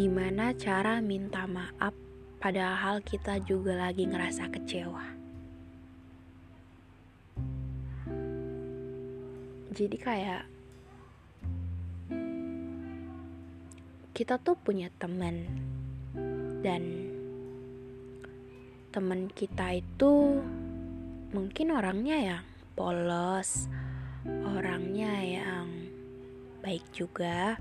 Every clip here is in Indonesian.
Gimana cara minta maaf padahal kita juga lagi ngerasa kecewa? Jadi kayak kita tuh punya teman dan teman kita itu mungkin orangnya yang polos, orangnya yang baik juga,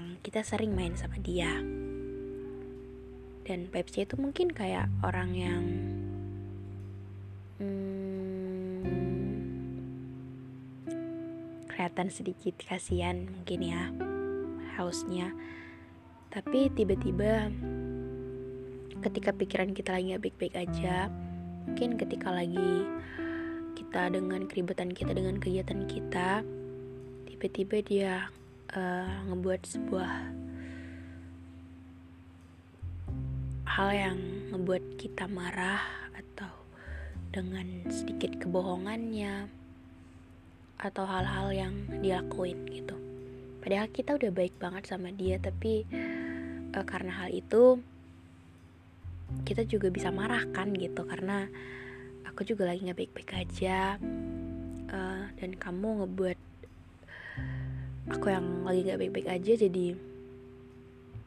emang kita sering main sama dia. Dan Pepsi itu mungkin kayak orang yang hmm, kelihatan sedikit kasihan mungkin ya hausnya. Tapi tiba-tiba ketika pikiran kita lagi baik-baik aja mungkin ketika lagi kita dengan keributan kita dengan kegiatan kita tiba-tiba dia uh, ngebuat sebuah hal yang ngebuat kita marah atau dengan sedikit kebohongannya atau hal-hal yang dilakuin gitu. Padahal kita udah baik banget sama dia tapi uh, karena hal itu kita juga bisa marah kan gitu karena aku juga lagi nggak baik-baik aja uh, dan kamu ngebuat aku yang lagi gak baik-baik aja jadi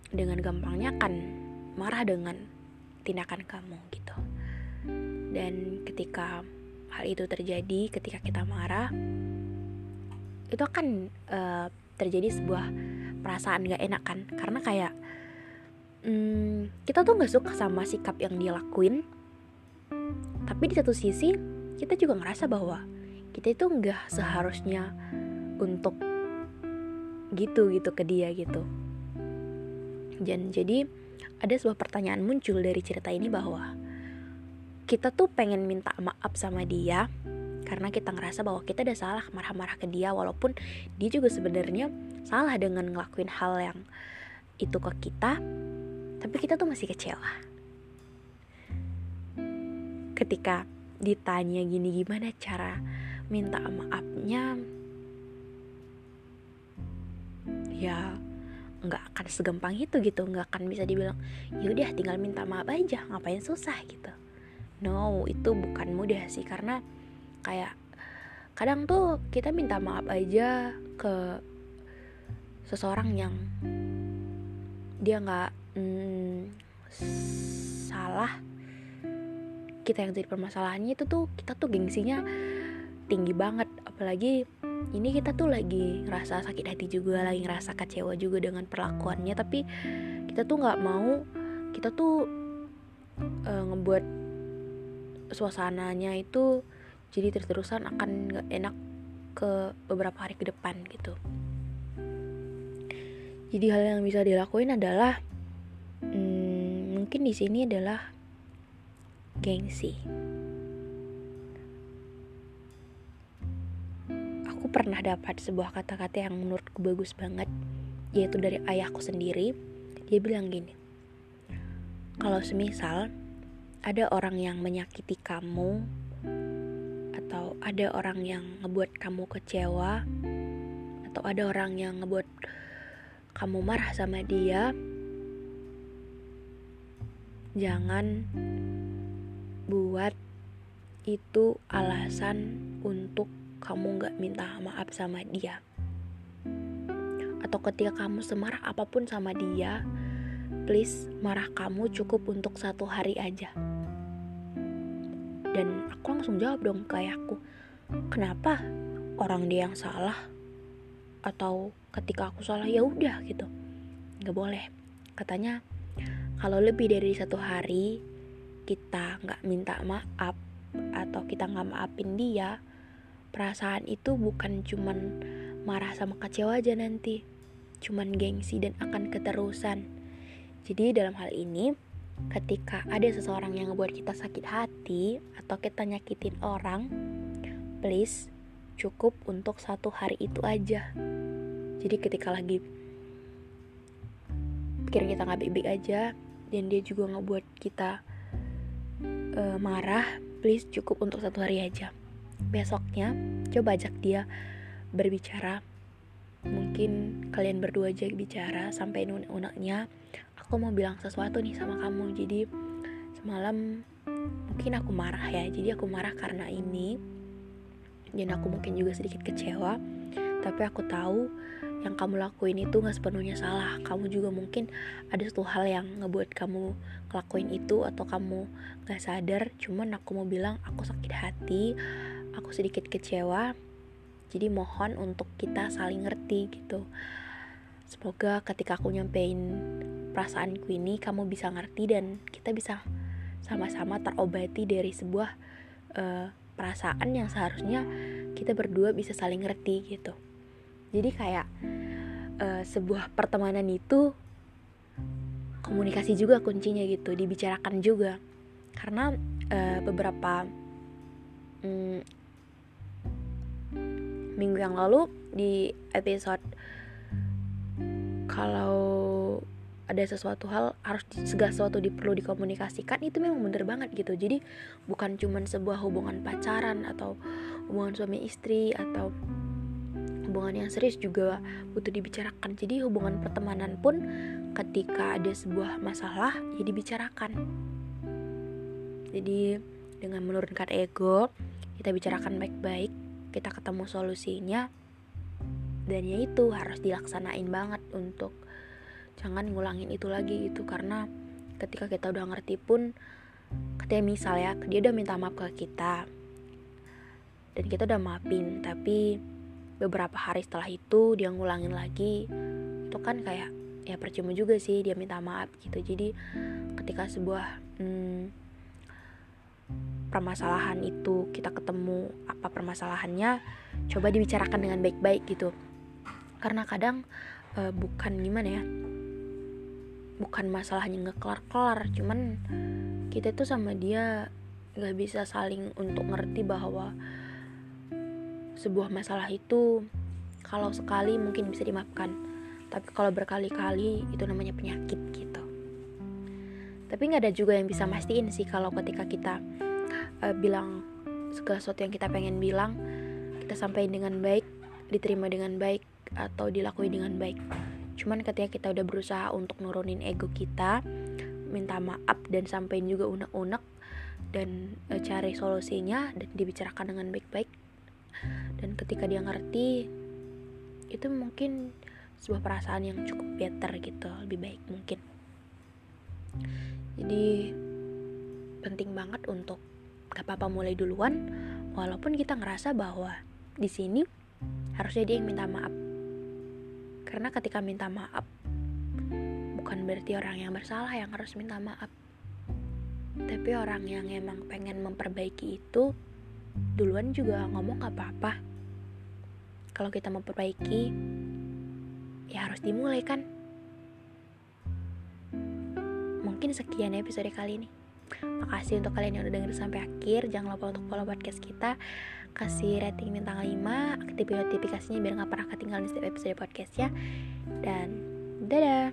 dengan gampangnya akan marah dengan tindakan kamu gitu. Dan ketika hal itu terjadi ketika kita marah itu akan uh, terjadi sebuah perasaan gak enak kan? Karena kayak hmm, kita tuh gak suka sama sikap yang dia lakuin tapi di satu sisi kita juga ngerasa bahwa kita itu nggak seharusnya untuk gitu gitu ke dia gitu. Dan jadi ada sebuah pertanyaan muncul dari cerita ini bahwa kita tuh pengen minta maaf sama dia karena kita ngerasa bahwa kita udah salah marah-marah ke dia walaupun dia juga sebenarnya salah dengan ngelakuin hal yang itu ke kita tapi kita tuh masih kecewa. Ketika ditanya gini gimana cara minta maafnya ya nggak akan segampang itu gitu nggak akan bisa dibilang yaudah tinggal minta maaf aja ngapain susah gitu. No itu bukan mudah sih karena kayak kadang tuh kita minta maaf aja ke seseorang yang dia nggak hmm, salah kita yang jadi permasalahannya itu tuh kita tuh gengsinya tinggi banget. Apalagi ini kita tuh lagi ngerasa sakit hati juga lagi ngerasa kecewa juga dengan perlakuannya tapi kita tuh nggak mau kita tuh uh, ngebuat suasananya itu jadi terus-terusan akan nggak enak ke beberapa hari ke depan gitu. Jadi hal yang bisa dilakuin adalah hmm, mungkin di sini adalah gengsi pernah dapat sebuah kata-kata yang menurutku bagus banget, yaitu dari ayahku sendiri. Dia bilang gini, kalau semisal ada orang yang menyakiti kamu, atau ada orang yang ngebuat kamu kecewa, atau ada orang yang ngebuat kamu marah sama dia, jangan buat itu alasan untuk kamu gak minta maaf sama dia. Atau ketika kamu semarah apa pun sama dia please marah kamu cukup untuk satu hari aja. Dan aku langsung jawab dong ke ayahku kenapa? Orang dia yang salah. Atau ketika aku salah ya udah gitu. Nggak boleh. Katanya kalau lebih dari satu hari kita nggak minta maaf atau kita nggak maafin dia perasaan itu bukan cuman marah sama kecewa aja nanti cuman gengsi dan akan keterusan. Jadi dalam hal ini ketika ada seseorang yang ngebuat kita sakit hati atau kita nyakitin orang please cukup untuk satu hari itu aja. Jadi ketika lagi pikiran kita nggak baik-baik aja dan dia juga ngebuat kita uh, marah please cukup untuk satu hari aja besoknya coba ajak dia berbicara. Mungkin kalian berdua aja bicara sampai unek-uneknya. Aku mau bilang sesuatu nih sama kamu. Jadi semalam mungkin aku marah ya. Jadi aku marah karena ini. Dan aku mungkin juga sedikit kecewa. Tapi aku tahu yang kamu lakuin itu gak sepenuhnya salah. Kamu juga mungkin ada satu hal yang ngebuat kamu ngelakuin itu atau kamu gak sadar. Cuman aku mau bilang aku sakit hati sedikit kecewa jadi mohon untuk kita saling ngerti gitu. Semoga ketika aku nyampein perasaanku ini kamu bisa ngerti dan kita bisa sama-sama terobati dari sebuah uh, perasaan yang seharusnya kita berdua bisa saling ngerti gitu. Jadi kayak uh, sebuah pertemanan itu komunikasi juga kuncinya gitu dibicarakan juga. Karena uh, beberapa mm, minggu yang lalu di episode kalau ada sesuatu hal harus segala sesuatu perlu dikomunikasikan itu memang bener banget gitu. Jadi bukan cuman sebuah hubungan pacaran atau hubungan suami istri atau hubungan yang serius juga butuh dibicarakan. Jadi hubungan pertemanan pun ketika ada sebuah masalah ya dibicarakan. Jadi dengan menurunkan ego kita bicarakan baik-baik kita ketemu solusinya. Dan ya itu harus dilaksanain banget untuk jangan ngulangin itu lagi gitu. Karena ketika kita udah ngerti pun ketika misal ya dia udah minta maaf ke kita dan kita udah maafin tapi beberapa hari setelah itu dia ngulangin lagi itu kan kayak ya percuma juga sih dia minta maaf gitu. Jadi ketika sebuah hmm, permasalahan itu kita ketemu apa permasalahannya coba dibicarakan dengan baik-baik gitu. Karena kadang uh, bukan gimana ya bukan masalahnya nggak kelar-kelar cuman kita tuh sama dia nggak bisa saling untuk ngerti bahwa sebuah masalah itu kalau sekali mungkin bisa dimaafkan tapi kalau berkali-kali itu namanya penyakit gitu. Tapi nggak ada juga yang bisa mastiin sih kalau ketika kita uh, bilang segala sesuatu yang kita pengen bilang kita sampaikan dengan baik diterima dengan baik atau dilakuin dengan baik. Cuman ketika kita udah berusaha untuk nurunin ego kita minta maaf dan sampaikan juga unek-unek dan e, cari solusinya dan dibicarakan dengan baik-baik dan ketika dia ngerti itu mungkin sebuah perasaan yang cukup better gitu lebih baik mungkin. Jadi penting banget untuk gak apa-apa mulai duluan walaupun kita ngerasa bahwa di sini harusnya dia yang minta maaf karena ketika minta maaf, bukan berarti orang yang bersalah yang harus minta maaf. Tapi orang yang emang pengen memperbaiki itu duluan juga ngomong gak apa-apa. Kalau kita memperbaiki, ya harus dimulai kan. Mungkin sekian episode kali ini. Makasih untuk kalian yang udah denger sampai akhir. Jangan lupa untuk follow podcast kita. Kasih rating bintang 5 aktifin notifikasinya biar gak pernah ketinggalan setiap episode podcast ya dan dadah